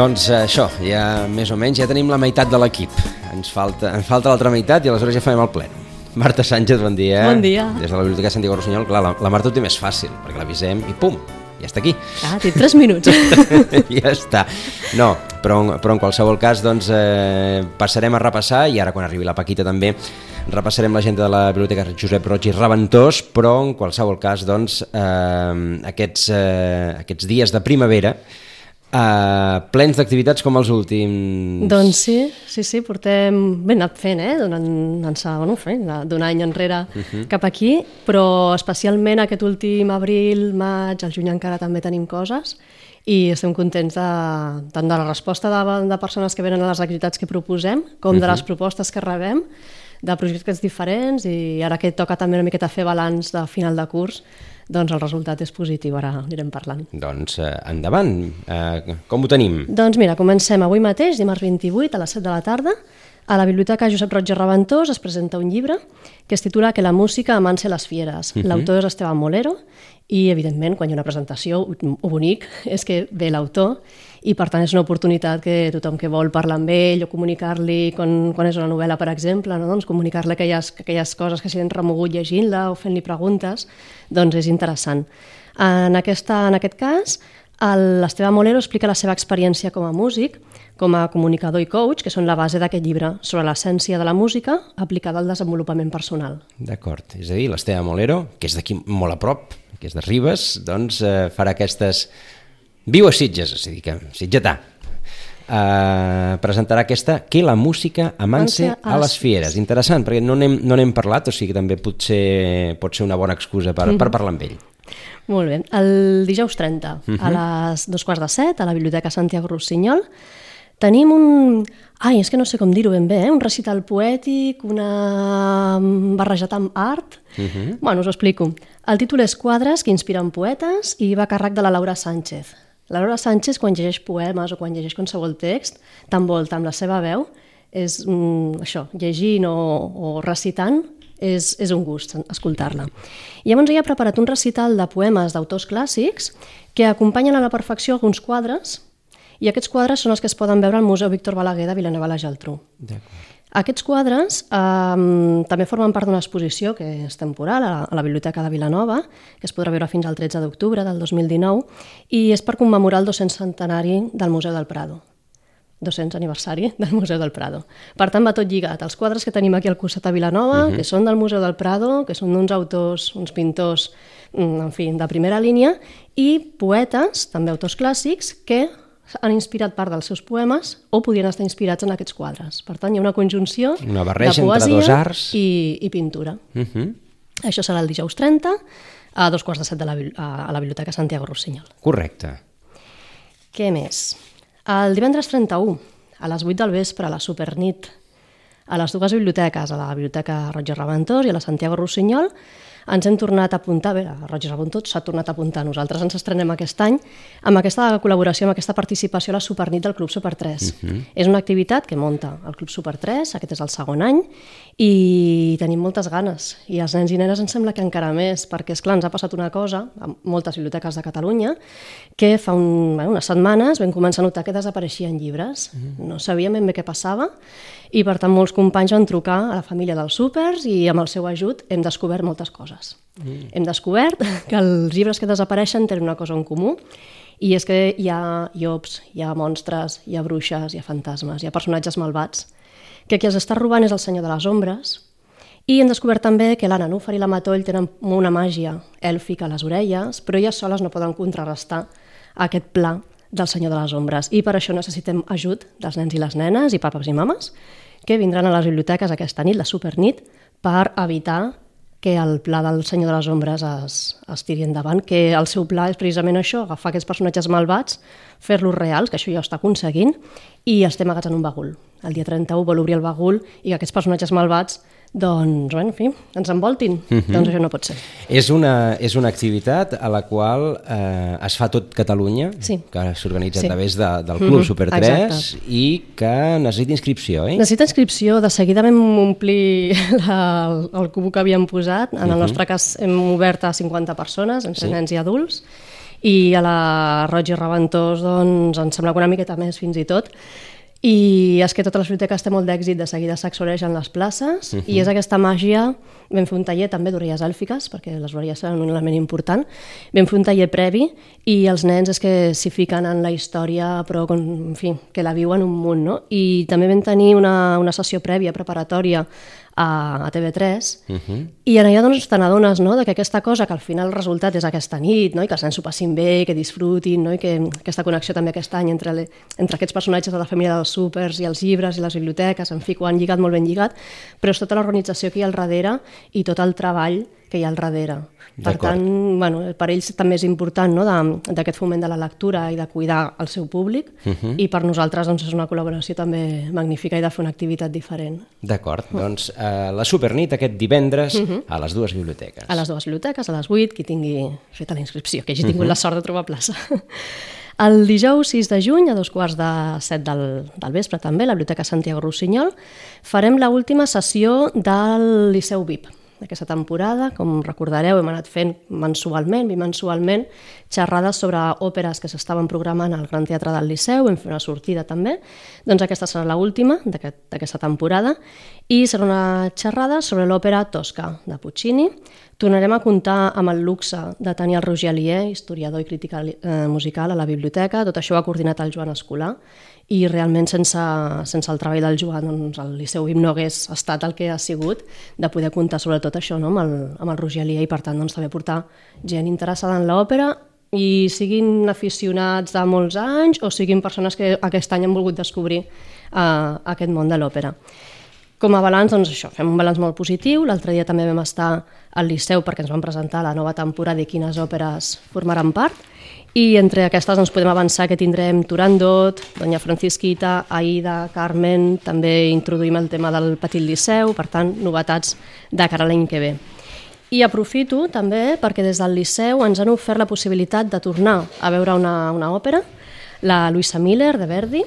Doncs eh, això, ja més o menys ja tenim la meitat de l'equip. Ens falta, ens falta l'altra meitat i aleshores ja farem el pleno. Marta Sánchez, bon dia. Bon dia. Des de la Biblioteca Santiago Rossinyol. Clar, la, la Marta ho té més fàcil, perquè l'avisem i pum, ja està aquí. Ah, té 3 minuts. ja està. No, però, però en qualsevol cas doncs, eh, passarem a repassar, i ara quan arribi la Paquita també, repassarem l'agenda de la Biblioteca Josep Roig i Reventós, però en qualsevol cas doncs, eh, aquests, eh, aquests dies de primavera Uh, plens d'activitats com els últims... doncs sí, sí, sí, portem ben anat fent, eh? Donant, ençà, bueno, fent, d'un any enrere uh -huh. cap aquí, però especialment aquest últim abril, maig, al juny encara també tenim coses i estem contents de, tant de la resposta de, de persones que venen a les activitats que proposem com de les propostes que rebem de projectes diferents i ara que toca també una miqueta fer balanç de final de curs doncs el resultat és positiu, ara anirem parlant. Doncs eh, endavant, eh, com ho tenim? Doncs mira, comencem avui mateix, dimarts 28 a les 7 de la tarda, a la Biblioteca Josep Roig i Reventós es presenta un llibre que es titula Que la música amanse les fieres. Uh -huh. L'autor és Esteban Molero i, evidentment, quan hi ha una presentació, ho bonic és que ve l'autor i per tant és una oportunitat que tothom que vol parlar amb ell o comunicar-li quan, quan és una novel·la, per exemple, no? doncs comunicar-li aquelles, aquelles coses que s'hi han remogut llegint-la o fent-li preguntes, doncs és interessant. En, aquesta, en aquest cas, l'Esteve Molero explica la seva experiència com a músic, com a comunicador i coach, que són la base d'aquest llibre sobre l'essència de la música aplicada al desenvolupament personal. D'acord, és a dir, l'Esteve Molero, que és d'aquí molt a prop, que és de Ribes, doncs eh, farà aquestes Viu a Sitges, és a dir, que Sitgetà. Uh, presentarà aquesta Que la música amance a les fieres. Interessant, perquè no n'hem no parlat, o sigui que també potser pot ser una bona excusa per, mm -hmm. per parlar amb ell. Molt bé. El dijous 30, uh -huh. a mhm. les dos quarts de set, a la Biblioteca Santiago Rossinyol, tenim un... Ai, és que no sé com dir-ho ben bé, eh? un recital poètic, una barrejat amb art... Uh mhm. -huh. Bueno, us ho explico. El títol és Quadres que inspiren poetes i va a càrrec de la Laura Sánchez. La Laura Sánchez, quan llegeix poemes o quan llegeix qualsevol text, t'envolta amb la seva veu, és mm, això, llegint o, o recitant, és, és un gust escoltar-la. I llavors ella ha preparat un recital de poemes d'autors clàssics que acompanyen a la perfecció alguns quadres i aquests quadres són els que es poden veure al Museu Víctor Balaguer de Vilanova la Geltrú. Aquests quadres eh, també formen part d'una exposició que és temporal a la, a la Biblioteca de Vilanova, que es podrà veure fins al 13 d'octubre del 2019, i és per commemorar el 200 centenari del Museu del Prado. 200 aniversari del Museu del Prado. Per tant, va tot lligat. Els quadres que tenim aquí al costat a Vilanova, uh -huh. que són del Museu del Prado, que són d'uns autors, uns pintors, mm, en fi, de primera línia, i poetes, també autors clàssics, que han inspirat part dels seus poemes o podien estar inspirats en aquests quadres. Per tant, hi ha una conjunció una barreja de poesia entre dos arts. I, i pintura. Uh -huh. Això serà el dijous 30 a dos quarts de set de la, a la Biblioteca Santiago Rossinyol. Correcte. Què més? El divendres 31, a les 8 del vespre, a la Supernit, a les dues biblioteques, a la Biblioteca Roger Raventós i a la Santiago Rossinyol, ens hem tornat a apuntar, bé, Roig Rabon s'ha tornat a apuntar, nosaltres ens estrenem aquest any amb aquesta col·laboració, amb aquesta participació a la Supernit del Club Super 3. Uh -huh. És una activitat que monta el Club Super 3, aquest és el segon any, i tenim moltes ganes. I als nens i nenes ens sembla que encara més, perquè, és clar ens ha passat una cosa, a moltes biblioteques de Catalunya, que fa un, bueno, unes setmanes vam començar a notar que desapareixien llibres. Uh -huh. No sabíem ben bé què passava, i per tant molts companys van trucar a la família dels súpers i amb el seu ajut hem descobert moltes coses. Mm. Hem descobert que els llibres que desapareixen tenen una cosa en comú i és que hi ha llops, hi ha monstres, hi ha bruixes, hi ha fantasmes, hi ha personatges malvats que qui els està robant és el senyor de les ombres, i hem descobert també que l'Anna Núfer i la Matoll tenen una màgia èlfica a les orelles, però elles soles no poden contrarrestar aquest pla del senyor de les ombres. I per això necessitem ajut dels nens i les nenes i papes i mames que vindran a les biblioteques aquesta nit, la supernit, per evitar que el pla del senyor de les ombres es, es tiri endavant, que el seu pla és precisament això, agafar aquests personatges malvats, fer-los reals, que això ja ho està aconseguint, i estem amagats en un bagul. El dia 31 vol obrir el bagul i que aquests personatges malvats doncs, bueno, en fi, ens envoltin. Uh -huh. Doncs això no pot ser. És una, és una activitat a la qual eh, es fa tot Catalunya, sí. que s'organitza sí. a través de, del Club uh -huh. Super 3 Exacte. i que necessita inscripció, eh? Necessita inscripció. De seguida vam omplir la, el, el cubo que havíem posat. En el uh -huh. nostre cas hem obert a 50 persones, entre sí. nens i adults, i a la Roig i Reventós doncs, ens sembla que una miqueta més fins i tot i és que totes les biblioteques té molt d'èxit, de seguida s'exoregen les places, uh -huh. i és aquesta màgia, vam fer un taller també d'orelles èlfiques, perquè les orelles seran un element important, vam fer un taller previ, i els nens és que s'hi fiquen en la història, però, com, en fi, que la viuen un munt, no? I també vam tenir una, una sessió prèvia, preparatòria, a, a TV3 uh -huh. i en allà doncs te n'adones no? de que aquesta cosa que al final el resultat és aquesta nit no? i que els nens s'ho passin bé, que disfrutin no? i que aquesta connexió també aquest any entre, le, entre aquests personatges de la família dels súpers i els llibres i les biblioteques, en fi, ho han lligat molt ben lligat, però és tota l'organització que hi ha al darrere i tot el treball que hi ha al darrere. Per tant, bueno, per ells també és important no, d'aquest foment de la lectura i de cuidar el seu públic uh -huh. i per nosaltres doncs, és una col·laboració també magnífica i de fer una activitat diferent. D'acord, uh -huh. doncs eh, la Supernit aquest divendres uh -huh. a les dues biblioteques. A les dues biblioteques, a les 8, qui tingui feta la inscripció, que hagi tingut uh -huh. la sort de trobar plaça. El dijous 6 de juny, a dos quarts de set del, del vespre també, a la Biblioteca Santiago Rossinyol, farem l última sessió del Liceu VIP, d'aquesta temporada. Com recordareu, hem anat fent mensualment, bimensualment, xerrades sobre òperes que s'estaven programant al Gran Teatre del Liceu, hem fet una sortida també. Doncs aquesta serà l'última d'aquesta aquest, temporada i serà una xerrada sobre l'òpera Tosca, de Puccini. Tornarem a comptar amb el luxe de tenir el Roger Alier, historiador i crítica eh, musical, a la biblioteca. Tot això ho ha coordinat el Joan Escolar i realment sense, sense el treball del Joan doncs el Liceu Vim no hagués estat el que ha sigut de poder comptar sobretot això no? amb, el, amb el Roger Alier i per tant doncs, també portar gent interessada en l'òpera i siguin aficionats de molts anys o siguin persones que aquest any han volgut descobrir uh, aquest món de l'òpera. Com a balanç, doncs això, fem un balanç molt positiu. L'altre dia també vam estar al Liceu perquè ens van presentar la nova temporada i quines òperes formaran part i entre aquestes doncs, podem avançar que tindrem Turandot, Doña Francisquita, Aida, Carmen, també introduïm el tema del Petit Liceu, per tant, novetats de cara a l'any que ve. I aprofito també perquè des del Liceu ens han ofert la possibilitat de tornar a veure una, una òpera, la Luisa Miller de Verdi,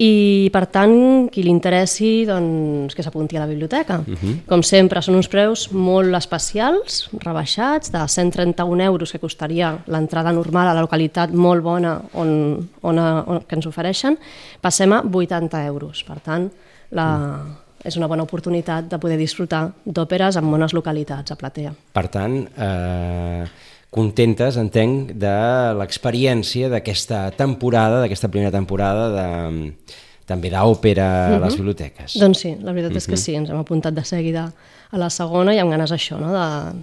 i per tant qui li interessi doncs, que s'apunti a la biblioteca. Uh -huh. Com sempre són uns preus molt especials, rebaixats, de 131 euros que costaria l'entrada normal a la localitat molt bona on, on, on, que ens ofereixen, passem a 80 euros. Per tant, la, uh és una bona oportunitat de poder disfrutar d'òperes en bones localitats a Platea. Per tant, eh, contentes, entenc, de l'experiència d'aquesta temporada, d'aquesta primera temporada de, també d'òpera uh -huh. a les mhm. biblioteques. Doncs sí, la veritat uh -huh. és que mhm. sí, ens hem apuntat de seguida a la segona i amb ganes això, no?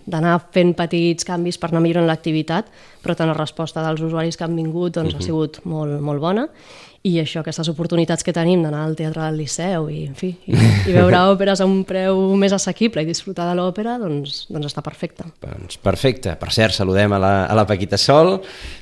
d'anar fent petits canvis per anar millorant l'activitat, però tant la resposta dels usuaris que han vingut doncs, uh -huh. ha mhm. sigut molt, molt bona i això, aquestes oportunitats que tenim d'anar al Teatre del Liceu i, en fi, i, i veure òperes a un preu més assequible i disfrutar de l'òpera, doncs, doncs està perfecte. Doncs perfecte. Per cert, saludem a la, a la Paquita Sol.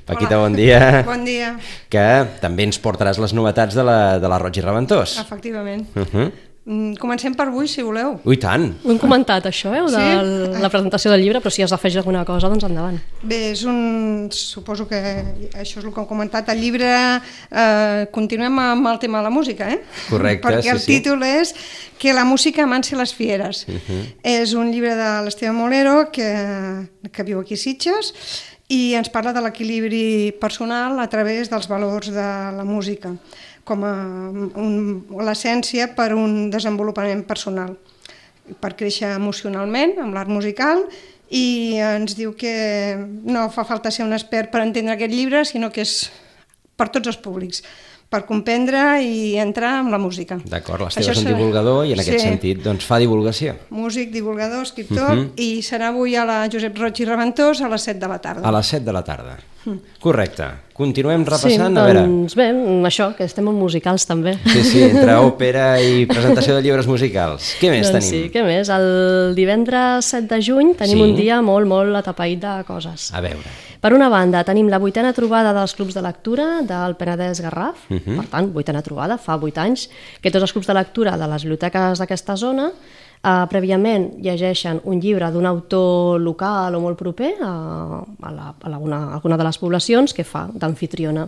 Paquita, Hola. bon dia. Bon dia. Que també ens portaràs les novetats de la, de la Roig i Reventós. Efectivament. Uh -huh. Mm, comencem per avui, si voleu. Ui, tant! Ho hem comentat, això, eh, de sí? la presentació del llibre, però si has d'afegir alguna cosa, doncs endavant. Bé, és un... suposo que això és el que hem comentat. El llibre, eh, continuem amb el tema de la música, eh? Correcte, Perquè sí, el sí. títol és Que la música amansi les fieres. Uh. -huh. És un llibre de l'Esteve Molero, que, que viu aquí a Sitges, i ens parla de l'equilibri personal a través dels valors de la música com a l'essència per un desenvolupament personal, per créixer emocionalment amb l'art musical i ens diu que no fa falta ser un expert per entendre aquest llibre, sinó que és per tots els públics, per comprendre i entrar en la música. D'acord, l'Esteve és un serà- divulgador i en aquest Sí. sentit doncs, fa divulgació. Músic, divulgador, escriptor, Mhm. i serà avui a la Josep Roig i Reventós a les 7 de la tarda. A les 7 de la tarda. Mm. Correcte. Continuem Sí, repassant, a veure... doncs bé, això, que estem en musicals també. Sí, sí, entre òpera i presentació de llibres musicals. Què més doncs tenim? sí, què més? El divendres 7 de juny tenim Sí. un dia molt, molt atapeït de coses. A veure. Per una banda, tenim la vuitena trobada dels clubs de lectura del Penedès Garraf, uh -huh. per tant, vuitena trobada, fa vuit anys, que tots els clubs de lectura de les biblioteques d'aquesta zona eh, prèviament llegeixen un llibre d'un autor local o molt proper a, a, la, a alguna, a alguna de les poblacions que fa d'anfitriona.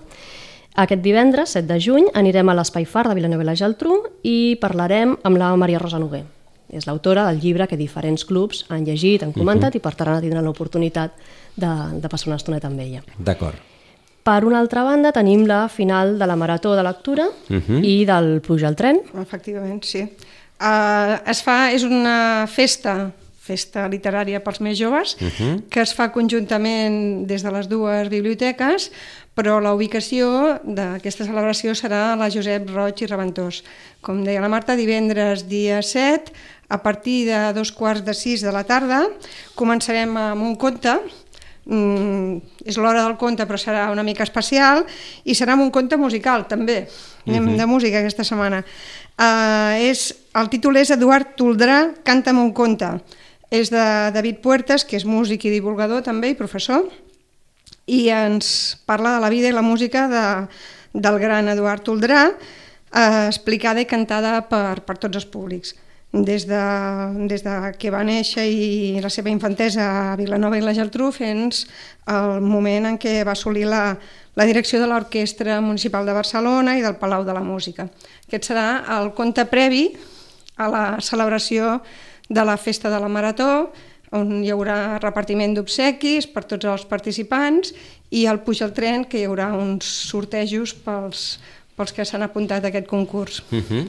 Aquest divendres, 7 de juny, anirem a l'Espai Far de Vilanova i la Geltrú i parlarem amb la Maria Rosa Noguer. És l'autora del llibre que diferents clubs han llegit, han comentat i per tant tindran l'oportunitat de, de passar una estoneta amb ella. D'acord. Per una altra banda, tenim la final de la Marató de Lectura Mhm. i del Puja al tren. Efectivament, sí. Uh, es fa, és una festa festa literària pels més joves, uh -huh. que es fa conjuntament des de les dues biblioteques, però la ubicació d'aquesta celebració serà a la Josep Roig i Reventós. Com deia la Marta, divendres dia 7, a partir de dos quarts de sis de la tarda, començarem amb un conte, mm, és l'hora del conte però serà una mica especial i serà amb un conte musical també anem uh -huh. de música aquesta setmana uh, és, el títol és Eduard Toldrà canta'm un conte és de David Puertas que és músic i divulgador també i professor i ens parla de la vida i la música de, del gran Eduard Toldrà eh, explicada i cantada per, per tots els públics des de, des de que va néixer i la seva infantesa a Vilanova i la Geltrú fins al moment en què va assolir la, la direcció de l'Orquestra Municipal de Barcelona i del Palau de la Música. Aquest serà el conte previ a la celebració de la Festa de la Marató, on hi haurà repartiment d'obsequis per tots els participants i al Puig al Tren, que hi haurà uns sortejos pels, pels que s'han apuntat a aquest concurs. Uh -huh.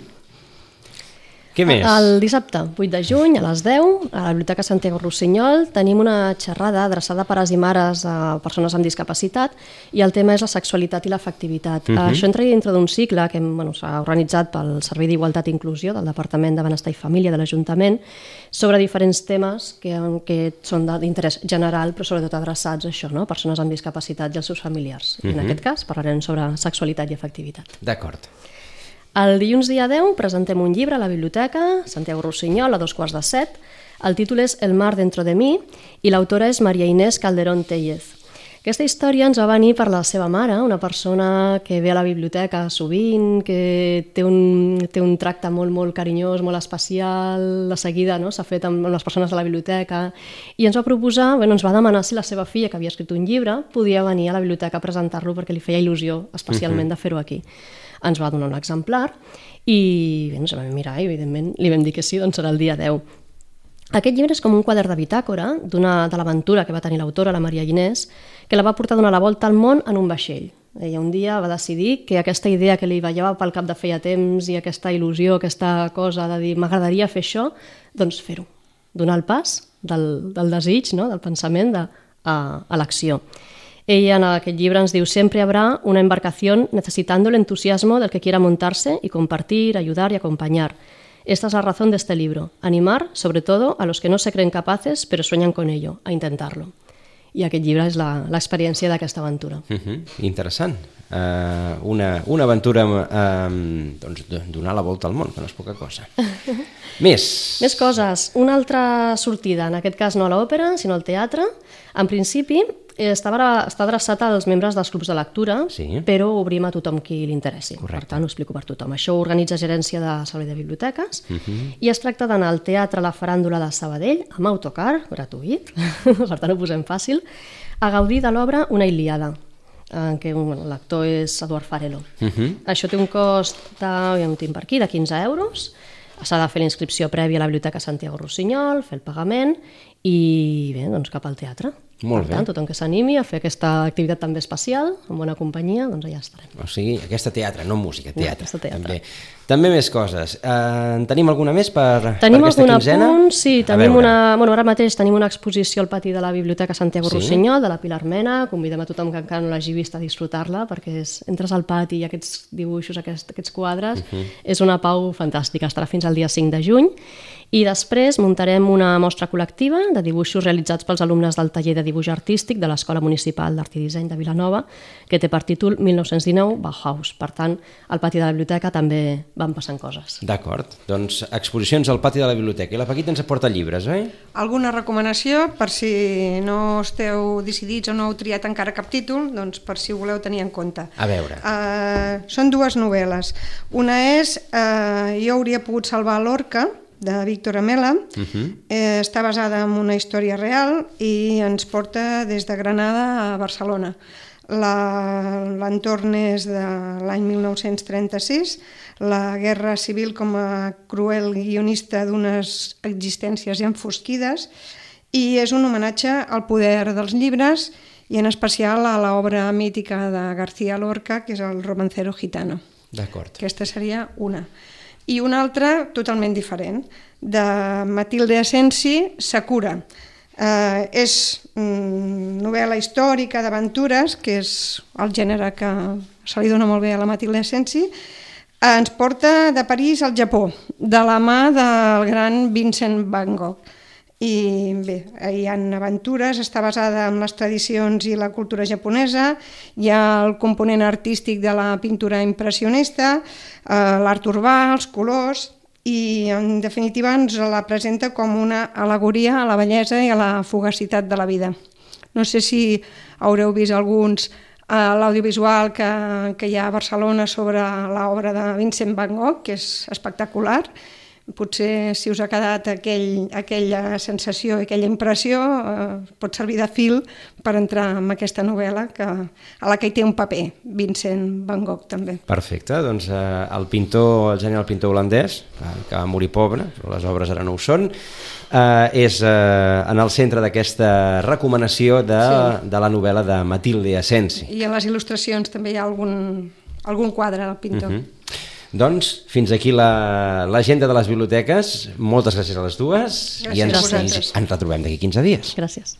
Què més? El dissabte, 8 de juny, a les 10, a la Biblioteca Santiago Rossinyol, tenim una xerrada adreçada a pares i mares a persones amb discapacitat i el tema és la sexualitat i l'afectivitat. Uh -huh. Això entra dintre d'un cicle que bueno, s'ha organitzat pel Servei d'Igualtat i Inclusió del Departament de Benestar i Família de l'Ajuntament sobre diferents temes que, que són d'interès general però sobretot adreçats a això, no? persones amb discapacitat i els seus familiars. Uh -huh. En aquest cas parlarem sobre sexualitat i afectivitat. D'acord. El dilluns dia 10 presentem un llibre a la biblioteca, Santiago Rossinyol, a dos quarts de set. El títol és El mar dentro de mi i l'autora és Maria Inés Calderón Tellez. Aquesta història ens va venir per la seva mare, una persona que ve a la biblioteca sovint, que té un, té un tracte molt, molt carinyós, molt especial, de seguida no? s'ha fet amb les persones de la biblioteca, i ens va proposar, bueno, ens va demanar si la seva filla, que havia escrit un llibre, podia venir a la biblioteca a presentar-lo perquè li feia il·lusió especialment uh -huh. de fer-ho aquí ens va donar un exemplar i bé, ens vam mirar i evidentment li vam dir que sí, doncs serà el dia 10. Aquest llibre és com un quadern de bitàcora de l'aventura que va tenir l'autora, la Maria Inés, que la va portar a donar la volta al món en un vaixell. Ella un dia va decidir que aquesta idea que li ballava pel cap de feia temps i aquesta il·lusió, aquesta cosa de dir m'agradaria fer això, doncs fer-ho. Donar el pas del, del desig, no? del pensament de, a, a l'acció. Ella en aquest llibre ens diu «Siempre habrá una embarcación necesitando el entusiasmo del que quiera montarse y compartir, ayudar y acompañar. Esta es la razón de este libro, animar, sobre todo, a los que no se creen capaces pero sueñan con ello, a intentarlo». I aquest llibre és l'experiència d'aquesta aventura. Uh -huh. Interessant. Uh, una, una aventura uh, doncs, donar la volta al món, que no és poca cosa. Més. Més coses. Una altra sortida, en aquest cas no a l'òpera, sinó al teatre. En principi, estava, està adreçat als membres dels clubs de lectura, Sí. però obrim a tothom qui li interessi. Correcte. Per tant, ho explico per tothom. Això ho organitza Gerència de Servei de Biblioteques Uh -huh. i es tracta d'anar al Teatre La Faràndula de Sabadell amb autocar, gratuït, per tant ho posem fàcil, a gaudir de l'obra Una Iliada, en què bueno, l'actor és Eduard Farelo. Uh -huh. Això té un cost de, ja ho tinc per aquí, de 15 euros, s'ha de fer la inscripció prèvia a la Biblioteca Santiago Rossinyol, fer el pagament i bé, doncs cap al teatre. Molt per tant, bé. tothom que s'animi a fer aquesta activitat també especial, amb bona companyia, doncs allà estarem. O sigui, aquesta teatre, no música, teatre. aquesta teatre. També. també més coses. Uh, en tenim alguna més per, Tenim per aquesta quinzena? apunt, sí, A tenim veure. una, bueno, ara mateix tenim una exposició al pati de la Biblioteca Santiago Sí? Rossinyol, de la Pilar Mena, convidem a tothom que encara no l'hagi vist a disfrutar-la, perquè és, entres al pati i aquests dibuixos, aquests, aquests quadres, Mhm. és una pau fantàstica, estarà fins al dia 5 de juny, i després muntarem una mostra col·lectiva de dibuixos realitzats pels alumnes del taller de dibuix artístic de l'Escola Municipal d'Art i Disseny de Vilanova, que té per títol 1919 Bauhaus. Per tant, al pati de la biblioteca també van passant coses. D'acord, doncs exposicions al pati de la biblioteca. I la Paquita ens aporta llibres, oi? Alguna recomanació per si no esteu decidits o no heu triat encara cap títol, doncs per si ho voleu tenir en compte. A veure. Uh, són dues novel·les. Una és uh, Jo hauria pogut salvar l'orca, de Víctor Amela. Uh -huh. eh, està basada en una història real i ens porta des de Granada a Barcelona. La- L'entorn és de l'any 1936, la guerra civil com a cruel guionista d'unes existències enfosquides i és un homenatge al poder dels llibres i en especial a l'obra mítica de García Lorca, que és el romancero gitano. D'acord. Aquesta seria una. I una altra totalment diferent, de Matilde Asensi, Sakura. Eh, és mm, novel·la històrica d'aventures, que és el gènere que se li dona molt bé a la Matilde Asensi, ens porta de París al Japó, de la mà del gran Vincent Van Gogh. I bé, hi ha aventures, està basada en les tradicions i la cultura japonesa, hi ha el component artístic de la pintura impressionista, eh, l'art urbà, els colors, i en definitiva ens la presenta com una alegoria a la bellesa i a la fugacitat de la vida. No sé si haureu vist alguns a l'audiovisual que, que hi ha a Barcelona sobre l'obra de Vincent Van Gogh, que és espectacular. Potser si us ha quedat aquell, aquella sensació, aquella impressió, eh, pot servir de fil per entrar en aquesta novel·la que, a la que hi té un paper, Vincent Van Gogh també. Perfecte, doncs eh, el pintor, el genial pintor holandès, eh, que va morir pobre, però les obres ara no ho són, eh, és eh, en el centre d'aquesta recomanació de, sí. de la novel·la de Matilde Asensi. I en les il·lustracions també hi ha algun, algun quadre del pintor. Uh -huh. Doncs fins aquí la- l'agenda de les biblioteques. Moltes gràcies a les dues Gràcies i ens, ens retrobem d'aquí 15 dies. Gràcies.